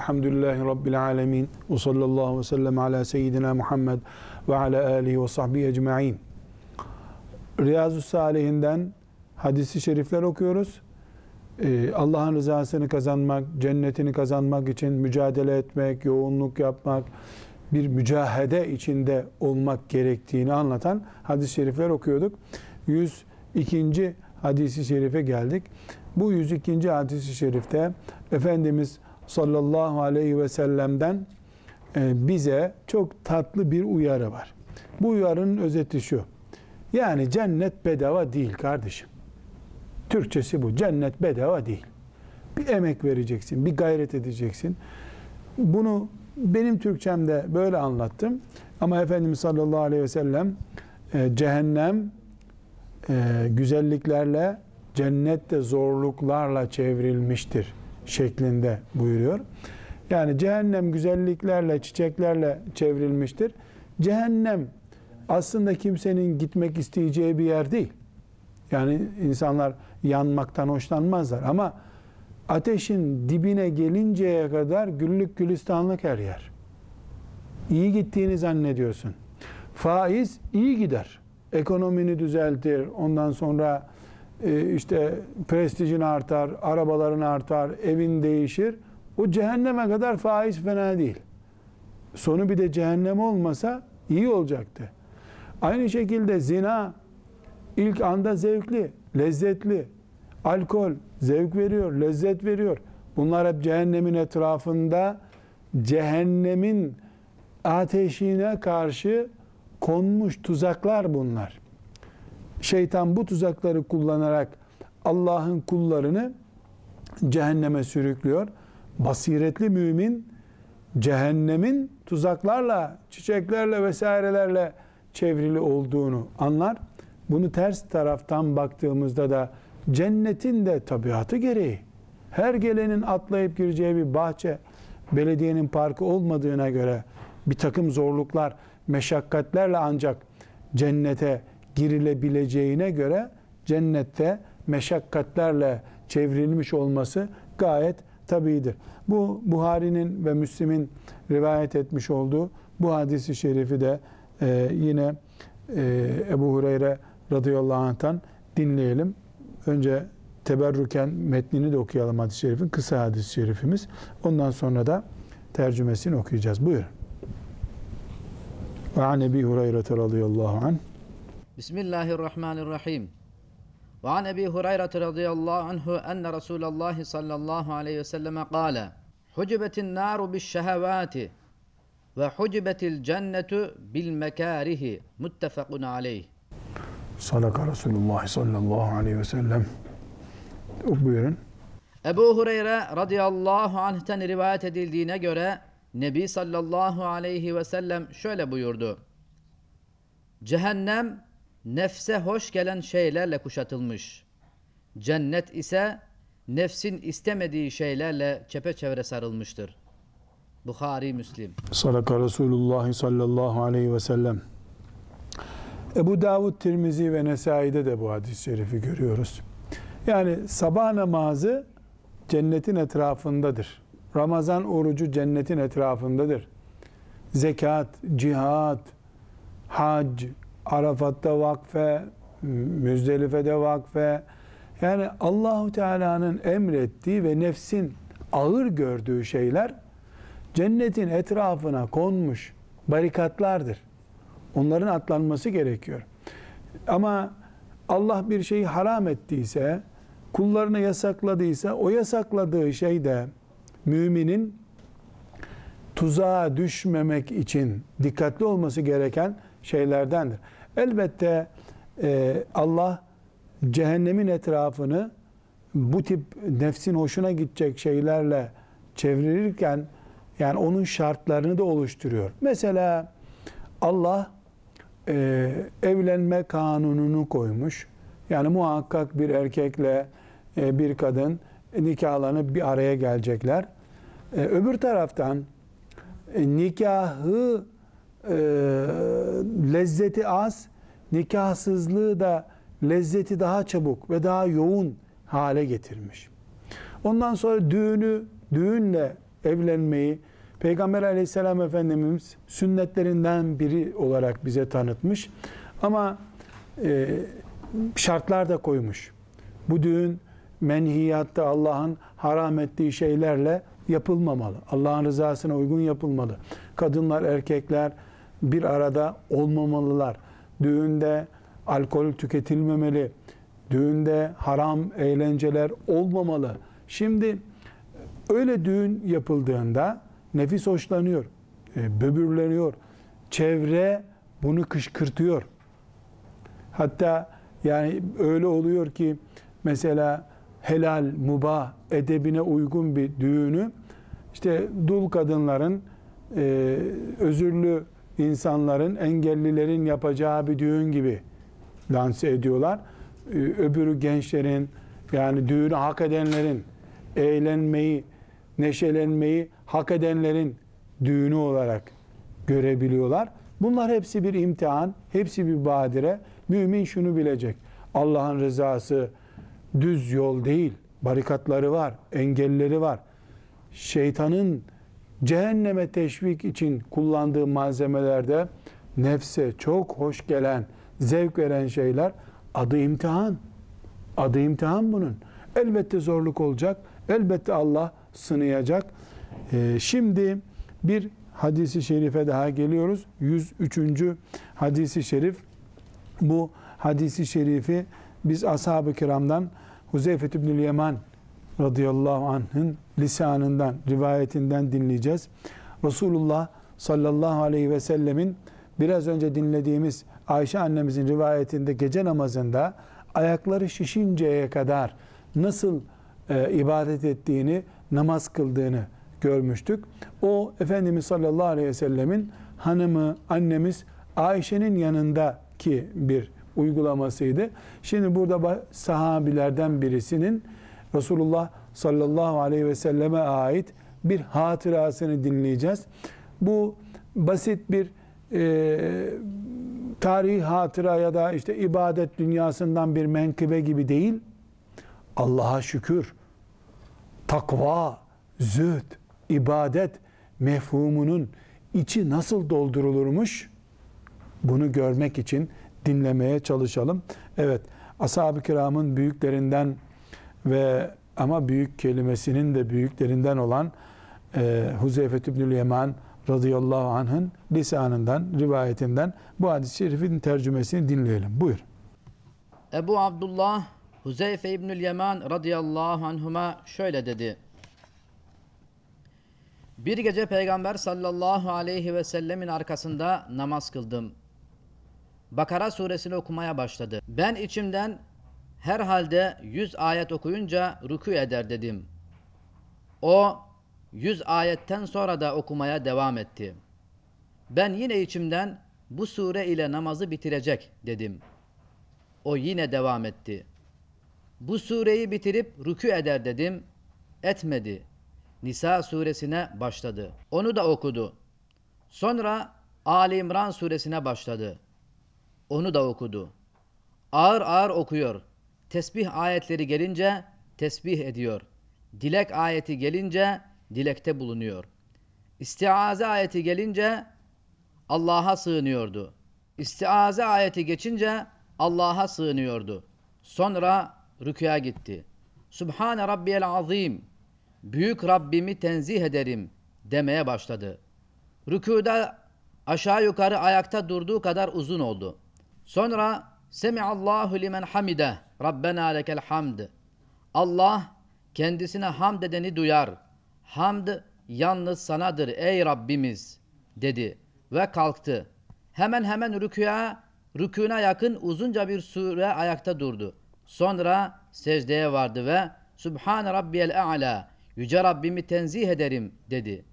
Bismillahirrahmanirrahim. Elhamdülillahi Rabbil alemin. Ve sallallahu ve sellem ala seyyidina Muhammed ve ala alihi ve sahbihi ecma'in. Riyazu Salihinden hadisi şerifler okuyoruz. Ee, Allah'ın rızasını kazanmak, cennetini kazanmak için mücadele etmek, yoğunluk yapmak, bir mücahede içinde olmak gerektiğini anlatan hadis-i şerifler okuyorduk. 102. hadisi şerife geldik. Bu 102. hadisi şerifte Efendimiz sallallahu aleyhi ve sellem'den e, bize çok tatlı bir uyarı var. Bu uyarının özeti şu. Yani cennet bedava değil kardeşim. Türkçesi bu. Cennet bedava değil. Bir emek vereceksin, bir gayret edeceksin. Bunu benim Türkçemde böyle anlattım. Ama Efendimiz sallallahu aleyhi ve sellem e, cehennem e, güzelliklerle, cennet de zorluklarla çevrilmiştir şeklinde buyuruyor. Yani cehennem güzelliklerle, çiçeklerle çevrilmiştir. Cehennem aslında kimsenin gitmek isteyeceği bir yer değil. Yani insanlar yanmaktan hoşlanmazlar ama ateşin dibine gelinceye kadar güllük gülistanlık her yer. İyi gittiğini zannediyorsun. Faiz iyi gider. Ekonomini düzeltir. Ondan sonra işte prestijin artar, arabaların artar, evin değişir. O cehenneme kadar faiz fena değil. Sonu bir de cehennem olmasa iyi olacaktı. Aynı şekilde zina ilk anda zevkli, lezzetli. Alkol zevk veriyor, lezzet veriyor. Bunlar hep cehennemin etrafında cehennemin ateşine karşı konmuş tuzaklar bunlar. Şeytan bu tuzakları kullanarak Allah'ın kullarını cehenneme sürüklüyor. Basiretli mümin cehennemin tuzaklarla, çiçeklerle vesairelerle çevrili olduğunu anlar. Bunu ters taraftan baktığımızda da cennetin de tabiatı gereği her gelenin atlayıp gireceği bir bahçe, belediyenin parkı olmadığına göre bir takım zorluklar, meşakkatlerle ancak cennete girilebileceğine göre cennette meşakkatlerle çevrilmiş olması gayet tabidir. Bu Buhari'nin ve Müslim'in rivayet etmiş olduğu bu hadisi şerifi de e, yine e, Ebu Hureyre radıyallahu anh'tan dinleyelim. Önce teberrüken metnini de okuyalım hadis-i şerifin. Kısa hadis-i şerifimiz. Ondan sonra da tercümesini okuyacağız. Buyurun. Ve an Ebi Hureyre radıyallahu anh. Bismillahirrahmanirrahim. Ve an Ebi Hureyre radıyallahu anhu enne Resulallah sallallahu aleyhi ve selleme kâle Hucibetin naru bis şehevâti ve hucibetil cennetu bil mekârihi muttefakun aleyh. Sadaka Resulullah sallallahu aleyhi ve sellem. Buyurun. Ebu Hureyre radıyallahu anh'ten rivayet edildiğine göre Nebi sallallahu aleyhi ve sellem şöyle buyurdu. Cehennem nefse hoş gelen şeylerle kuşatılmış. Cennet ise nefsin istemediği şeylerle çepeçevre sarılmıştır. Bukhari Müslim. Sadaka Resulullah sallallahu aleyhi ve sellem. Ebu Davud, Tirmizi ve Nesai'de de bu hadis-i şerifi görüyoruz. Yani sabah namazı cennetin etrafındadır. Ramazan orucu cennetin etrafındadır. Zekat, cihat, hac, Arafat'ta vakfe, Müzdelife'de vakfe. Yani Allahu Teala'nın emrettiği ve nefsin ağır gördüğü şeyler cennetin etrafına konmuş barikatlardır. Onların atlanması gerekiyor. Ama Allah bir şeyi haram ettiyse, kullarına yasakladıysa, o yasakladığı şey de müminin tuzağa düşmemek için dikkatli olması gereken şeylerdendir. Elbette e, Allah cehennemin etrafını bu tip nefsin hoşuna gidecek şeylerle çevirirken yani onun şartlarını da oluşturuyor. Mesela Allah e, evlenme kanununu koymuş. Yani muhakkak bir erkekle e, bir kadın nikahlanıp bir araya gelecekler. E, öbür taraftan e, nikahı e, lezzeti az, nikahsızlığı da lezzeti daha çabuk ve daha yoğun hale getirmiş. Ondan sonra düğünü düğünle evlenmeyi Peygamber aleyhisselam Efendimiz sünnetlerinden biri olarak bize tanıtmış. Ama e, şartlar da koymuş. Bu düğün menhiyatta Allah'ın haram ettiği şeylerle yapılmamalı. Allah'ın rızasına uygun yapılmalı. Kadınlar, erkekler bir arada olmamalılar. Düğünde alkol tüketilmemeli. Düğünde haram eğlenceler olmamalı. Şimdi öyle düğün yapıldığında nefis hoşlanıyor, e, böbürleniyor. Çevre bunu kışkırtıyor. Hatta yani öyle oluyor ki mesela helal, mubah, edebine uygun bir düğünü işte dul kadınların, e, özürlü insanların, engellilerin yapacağı bir düğün gibi lanse ediyorlar. E, öbürü gençlerin yani düğünü hak edenlerin eğlenmeyi, neşelenmeyi hak edenlerin düğünü olarak görebiliyorlar. Bunlar hepsi bir imtihan, hepsi bir badire. Mümin şunu bilecek. Allah'ın rızası düz yol değil. Barikatları var, engelleri var. Şeytanın cehenneme teşvik için kullandığı malzemelerde nefse çok hoş gelen, zevk veren şeyler adı imtihan. Adı imtihan bunun. Elbette zorluk olacak. Elbette Allah sınayacak. Ee, şimdi bir hadisi şerife daha geliyoruz. 103. hadisi şerif. Bu hadisi şerifi biz ashab-ı kiramdan Huzeyfet İbnül Yeman radıyallahu anh'ın lisanından, rivayetinden dinleyeceğiz. Resulullah sallallahu aleyhi ve sellemin biraz önce dinlediğimiz Ayşe annemizin rivayetinde gece namazında ayakları şişinceye kadar nasıl e, ibadet ettiğini, namaz kıldığını görmüştük. O Efendimiz sallallahu aleyhi ve sellemin hanımı, annemiz Ayşe'nin yanındaki bir uygulamasıydı. Şimdi burada sahabilerden birisinin Resulullah sallallahu aleyhi ve selleme ait bir hatırasını dinleyeceğiz. Bu basit bir e, tarihi hatıra ya da işte ibadet dünyasından bir menkıbe gibi değil. Allah'a şükür, takva, zühd, ibadet mefhumunun içi nasıl doldurulurmuş? Bunu görmek için dinlemeye çalışalım. Evet, ashab-ı kiramın büyüklerinden ve ama büyük kelimesinin de büyüklerinden olan e, Huzeyfet İbnül Yeman radıyallahu anh'ın lisanından, rivayetinden bu hadis-i şerifin tercümesini dinleyelim. Buyur. Ebu Abdullah Huzeyfe İbnül Yeman radıyallahu anhuma şöyle dedi. Bir gece Peygamber sallallahu aleyhi ve sellemin arkasında namaz kıldım. Bakara suresini okumaya başladı. Ben içimden herhalde yüz ayet okuyunca rükû eder dedim. O yüz ayetten sonra da okumaya devam etti. Ben yine içimden bu sure ile namazı bitirecek dedim. O yine devam etti. Bu sureyi bitirip rükû eder dedim. Etmedi. Nisa suresine başladı. Onu da okudu. Sonra Ali İmran suresine başladı. Onu da okudu. Ağır ağır okuyor. Tesbih ayetleri gelince tesbih ediyor. Dilek ayeti gelince dilekte bulunuyor. İstiaze ayeti gelince Allah'a sığınıyordu. İstiaze ayeti geçince Allah'a sığınıyordu. Sonra rüküya gitti. Subhane Rabbiyel Azim. Büyük Rabbimi tenzih ederim demeye başladı. Rükûda aşağı yukarı ayakta durduğu kadar uzun oldu. Sonra Semiallahu limen hamide Rabbena lekel hamd. Allah kendisine hamd edeni duyar. Hamd yalnız sanadır ey Rabbimiz dedi ve kalktı. Hemen hemen rüküya, rükûna yakın uzunca bir süre ayakta durdu. Sonra secdeye vardı ve Subhan Rabbiyel A'la Yüce Rabbimi tenzih ederim dedi.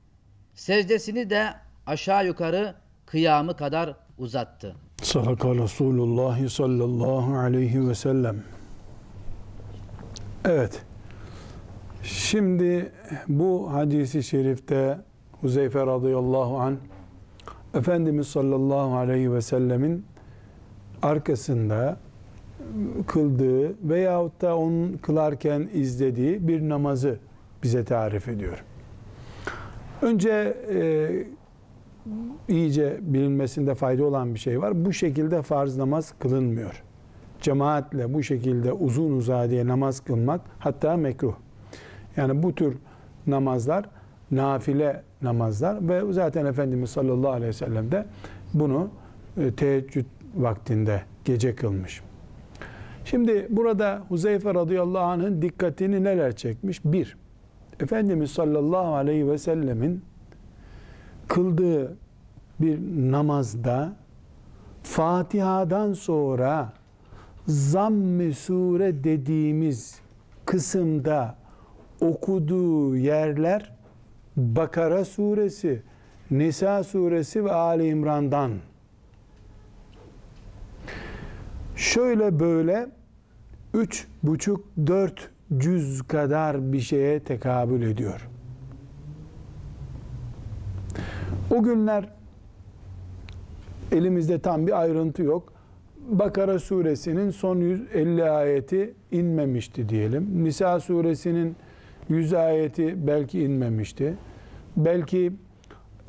Secdesini de aşağı yukarı kıyamı kadar uzattı. Sadaka Resulullah sallallahu aleyhi ve sellem. Evet. Şimdi bu hadisi şerifte Huzeyfe radıyallahu an Efendimiz sallallahu aleyhi ve sellemin arkasında kıldığı veyahut da onun kılarken izlediği bir namazı bize tarif ediyor. Önce e, iyice bilinmesinde fayda olan bir şey var. Bu şekilde farz namaz kılınmıyor. Cemaatle bu şekilde uzun uzadiye namaz kılmak hatta mekruh. Yani bu tür namazlar nafile namazlar ve zaten Efendimiz sallallahu aleyhi ve sellem de bunu e, teheccüd vaktinde gece kılmış. Şimdi burada Huzeyfe radıyallahu anh'ın dikkatini neler çekmiş? Bir, Efendimiz sallallahu aleyhi ve sellemin kıldığı bir namazda Fatiha'dan sonra zamm-ı sure dediğimiz kısımda okuduğu yerler Bakara suresi, Nisa suresi ve Ali İmran'dan şöyle böyle üç buçuk dört cüz kadar bir şeye tekabül ediyor. O günler elimizde tam bir ayrıntı yok. Bakara suresinin son 150 ayeti inmemişti diyelim. Nisa suresinin 100 ayeti belki inmemişti. Belki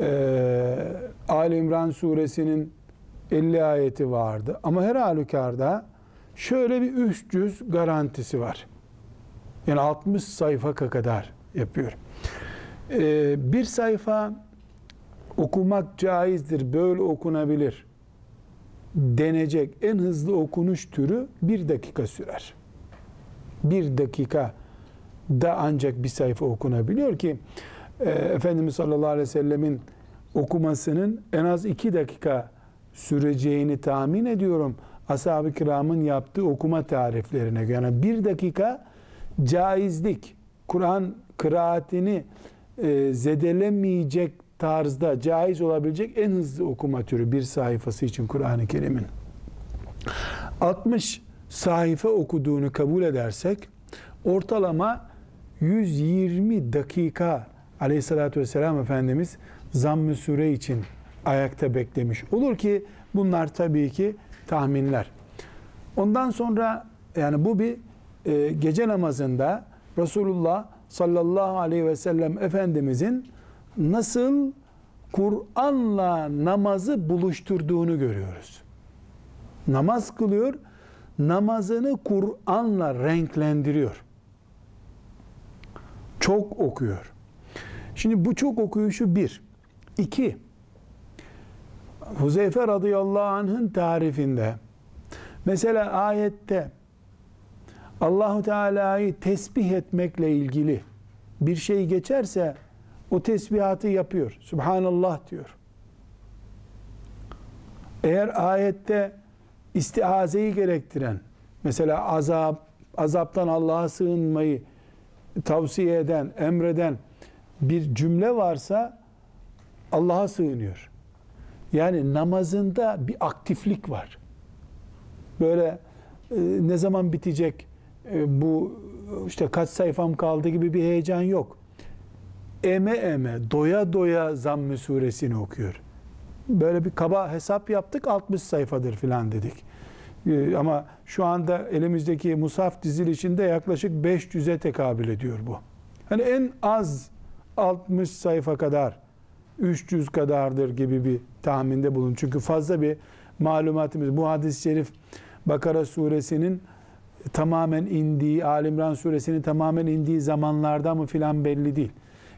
e, Ali İmran suresinin 50 ayeti vardı. Ama her halükarda şöyle bir 300 garantisi var. Yani 60 sayfa kadar yapıyor. E, bir sayfa okumak caizdir, böyle okunabilir denecek en hızlı okunuş türü bir dakika sürer. Bir dakika da ancak bir sayfa okunabiliyor ki e, Efendimiz sallallahu aleyhi ve sellemin okumasının en az iki dakika süreceğini tahmin ediyorum. Ashab-ı kiramın yaptığı okuma tariflerine göre. Yani bir dakika caizlik, Kur'an kıraatini e, zedelemeyecek tarzda caiz olabilecek en hızlı okuma türü bir sayfası için Kur'an-ı Kerim'in. 60 sayfa okuduğunu kabul edersek ortalama 120 dakika aleyhissalatü vesselam Efendimiz zamm-ı süre için ayakta beklemiş. Olur ki bunlar tabii ki tahminler. Ondan sonra yani bu bir e, gece namazında Resulullah sallallahu aleyhi ve sellem Efendimizin nasıl Kur'an'la namazı buluşturduğunu görüyoruz. Namaz kılıyor, namazını Kur'an'la renklendiriyor. Çok okuyor. Şimdi bu çok okuyuşu bir. İki, Huzeyfe radıyallahu anh'ın tarifinde mesela ayette Allahu Teala'yı tesbih etmekle ilgili bir şey geçerse o tesbihatı yapıyor. Subhanallah diyor. Eğer ayette istiazeyi gerektiren, mesela azap, azaptan Allah'a sığınmayı tavsiye eden, emreden bir cümle varsa Allah'a sığınıyor. Yani namazında bir aktiflik var. Böyle e, ne zaman bitecek e, bu işte kaç sayfam kaldı gibi bir heyecan yok. Eme eme doya doya Zamm-ı suresini okuyor. Böyle bir kaba hesap yaptık 60 sayfadır filan dedik. E, ama şu anda elimizdeki musaf dizilişinde yaklaşık 500'e tekabül ediyor bu. Hani en az 60 sayfa kadar 300 kadardır gibi bir tahminde bulun. Çünkü fazla bir malumatımız. Bu hadis-i şerif Bakara suresinin tamamen indiği, Alimran suresinin tamamen indiği zamanlarda mı filan belli değil.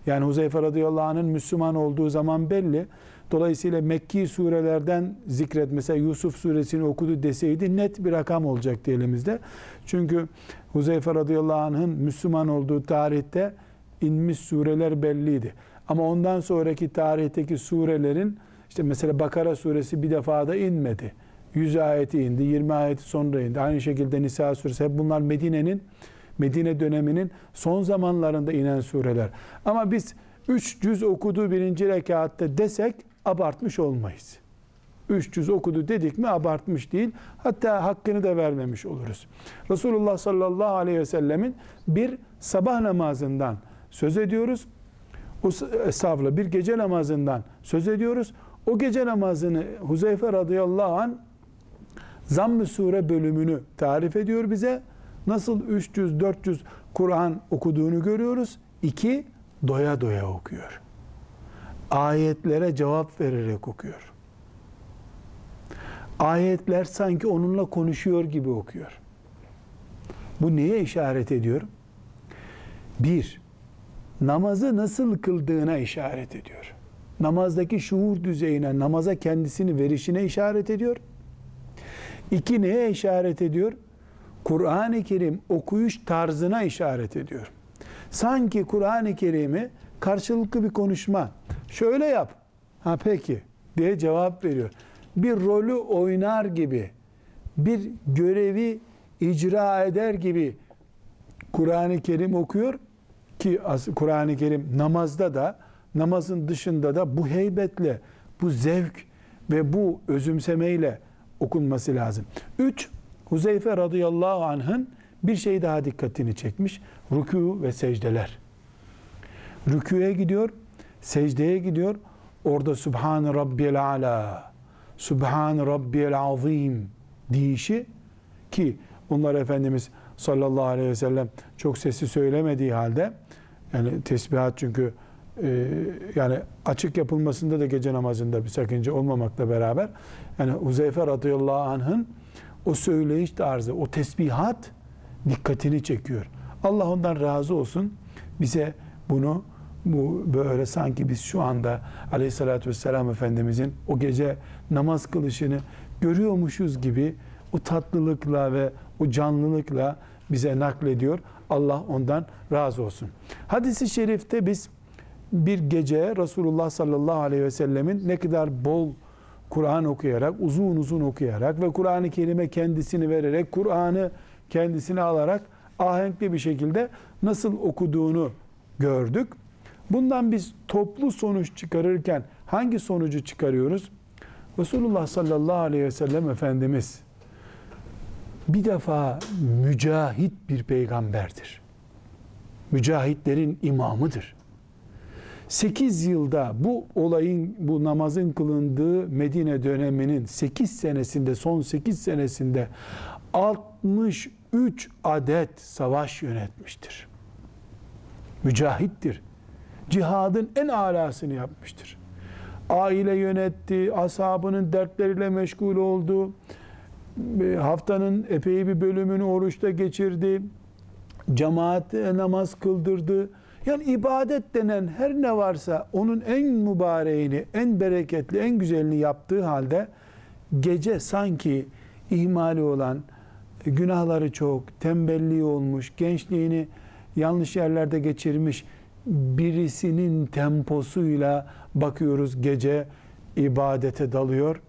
Yani Huzeyfe radıyallahu anh'ın Müslüman olduğu zaman belli. Dolayısıyla Mekki surelerden zikret mesela Yusuf suresini okudu deseydi net bir rakam olacaktı elimizde. Çünkü Huzeyfe radıyallahu anh'ın Müslüman olduğu tarihte inmiş sureler belliydi. Ama ondan sonraki tarihteki surelerin işte mesela Bakara suresi bir defa da inmedi. 100 ayeti indi, 20 ayeti sonra indi. Aynı şekilde Nisa suresi hep bunlar Medine'nin Medine döneminin son zamanlarında inen sureler. Ama biz 3 cüz okudu birinci rekatta desek abartmış olmayız. 300 okudu dedik mi abartmış değil. Hatta hakkını da vermemiş oluruz. Resulullah sallallahu aleyhi ve sellemin bir sabah namazından söz ediyoruz. O estağfurullah bir gece namazından söz ediyoruz. O gece namazını Huzeyfe radıyallahu an Zamm-ı Sure bölümünü tarif ediyor bize. Nasıl 300-400 Kur'an okuduğunu görüyoruz. İki, doya doya okuyor. Ayetlere cevap vererek okuyor. Ayetler sanki onunla konuşuyor gibi okuyor. Bu neye işaret ediyor? Bir, namazı nasıl kıldığına işaret ediyor. Namazdaki şuur düzeyine, namaza kendisini verişine işaret ediyor. İki, neye işaret ediyor? Kur'an-ı Kerim okuyuş tarzına işaret ediyor. Sanki Kur'an-ı Kerim'i karşılıklı bir konuşma. Şöyle yap. Ha peki diye cevap veriyor. Bir rolü oynar gibi, bir görevi icra eder gibi Kur'an-ı Kerim okuyor ki Kur'an-ı Kerim namazda da namazın dışında da bu heybetle, bu zevk ve bu özümsemeyle okunması lazım. Üç, Huzeyfe radıyallahu anh'ın bir şey daha dikkatini çekmiş. Rükû ve secdeler. Rükûye gidiyor, secdeye gidiyor. Orada Subhan Rabbiyel Ala, Subhan Rabbiyel Azim deyişi ki bunlar Efendimiz sallallahu aleyhi ve sellem çok sesli söylemediği halde yani tesbihat çünkü e, yani açık yapılmasında da gece namazında bir sakınca olmamakla beraber yani Huzeyfe radıyallahu anh'ın o söyleyiş tarzı, o tesbihat dikkatini çekiyor. Allah ondan razı olsun. Bize bunu bu böyle sanki biz şu anda Aleyhisselatü Vesselam Efendimizin o gece namaz kılışını görüyormuşuz gibi o tatlılıkla ve o canlılıkla bize naklediyor. Allah ondan razı olsun. Hadis-i şerifte biz bir gece Resulullah sallallahu aleyhi ve sellemin ne kadar bol Kur'an okuyarak, uzun uzun okuyarak ve Kur'an-ı Kerim'e kendisini vererek, Kur'an'ı kendisine alarak ahenkli bir şekilde nasıl okuduğunu gördük. Bundan biz toplu sonuç çıkarırken hangi sonucu çıkarıyoruz? Resulullah sallallahu aleyhi ve sellem Efendimiz bir defa mücahit bir peygamberdir. Mücahitlerin imamıdır. 8 yılda bu olayın, bu namazın kılındığı Medine döneminin 8 senesinde, son 8 senesinde 63 adet savaş yönetmiştir. Mücahittir. Cihadın en alasını yapmıştır. Aile yönetti, ashabının dertleriyle meşgul oldu. Haftanın epey bir bölümünü oruçta geçirdi. Cemaat namaz kıldırdı yani ibadet denen her ne varsa onun en mübareğini, en bereketli, en güzelini yaptığı halde gece sanki ihmali olan, günahları çok, tembelliği olmuş, gençliğini yanlış yerlerde geçirmiş birisinin temposuyla bakıyoruz gece ibadete dalıyor.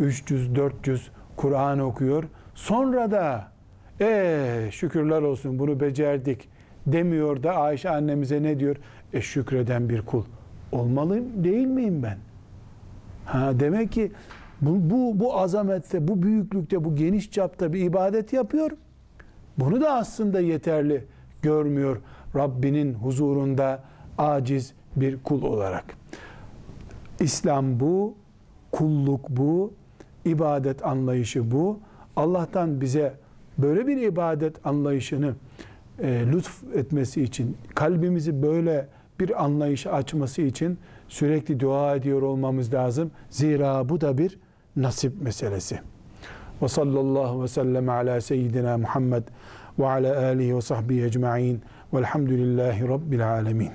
300-400 Kur'an okuyor. Sonra da ee şükürler olsun bunu becerdik demiyor da Ayşe annemize ne diyor? E şükreden bir kul olmalıyım değil miyim ben? Ha demek ki bu, bu, bu azamette, bu büyüklükte, bu geniş çapta bir ibadet yapıyor. Bunu da aslında yeterli görmüyor Rabbinin huzurunda aciz bir kul olarak. İslam bu, kulluk bu, ibadet anlayışı bu. Allah'tan bize böyle bir ibadet anlayışını e, lütf etmesi için, kalbimizi böyle bir anlayışa açması için sürekli dua ediyor olmamız lazım. Zira bu da bir nasip meselesi. Ve sallallahu ve sellem ala seyyidina Muhammed ve ala alihi ve sahbihi ecma'in velhamdülillahi rabbil alemin.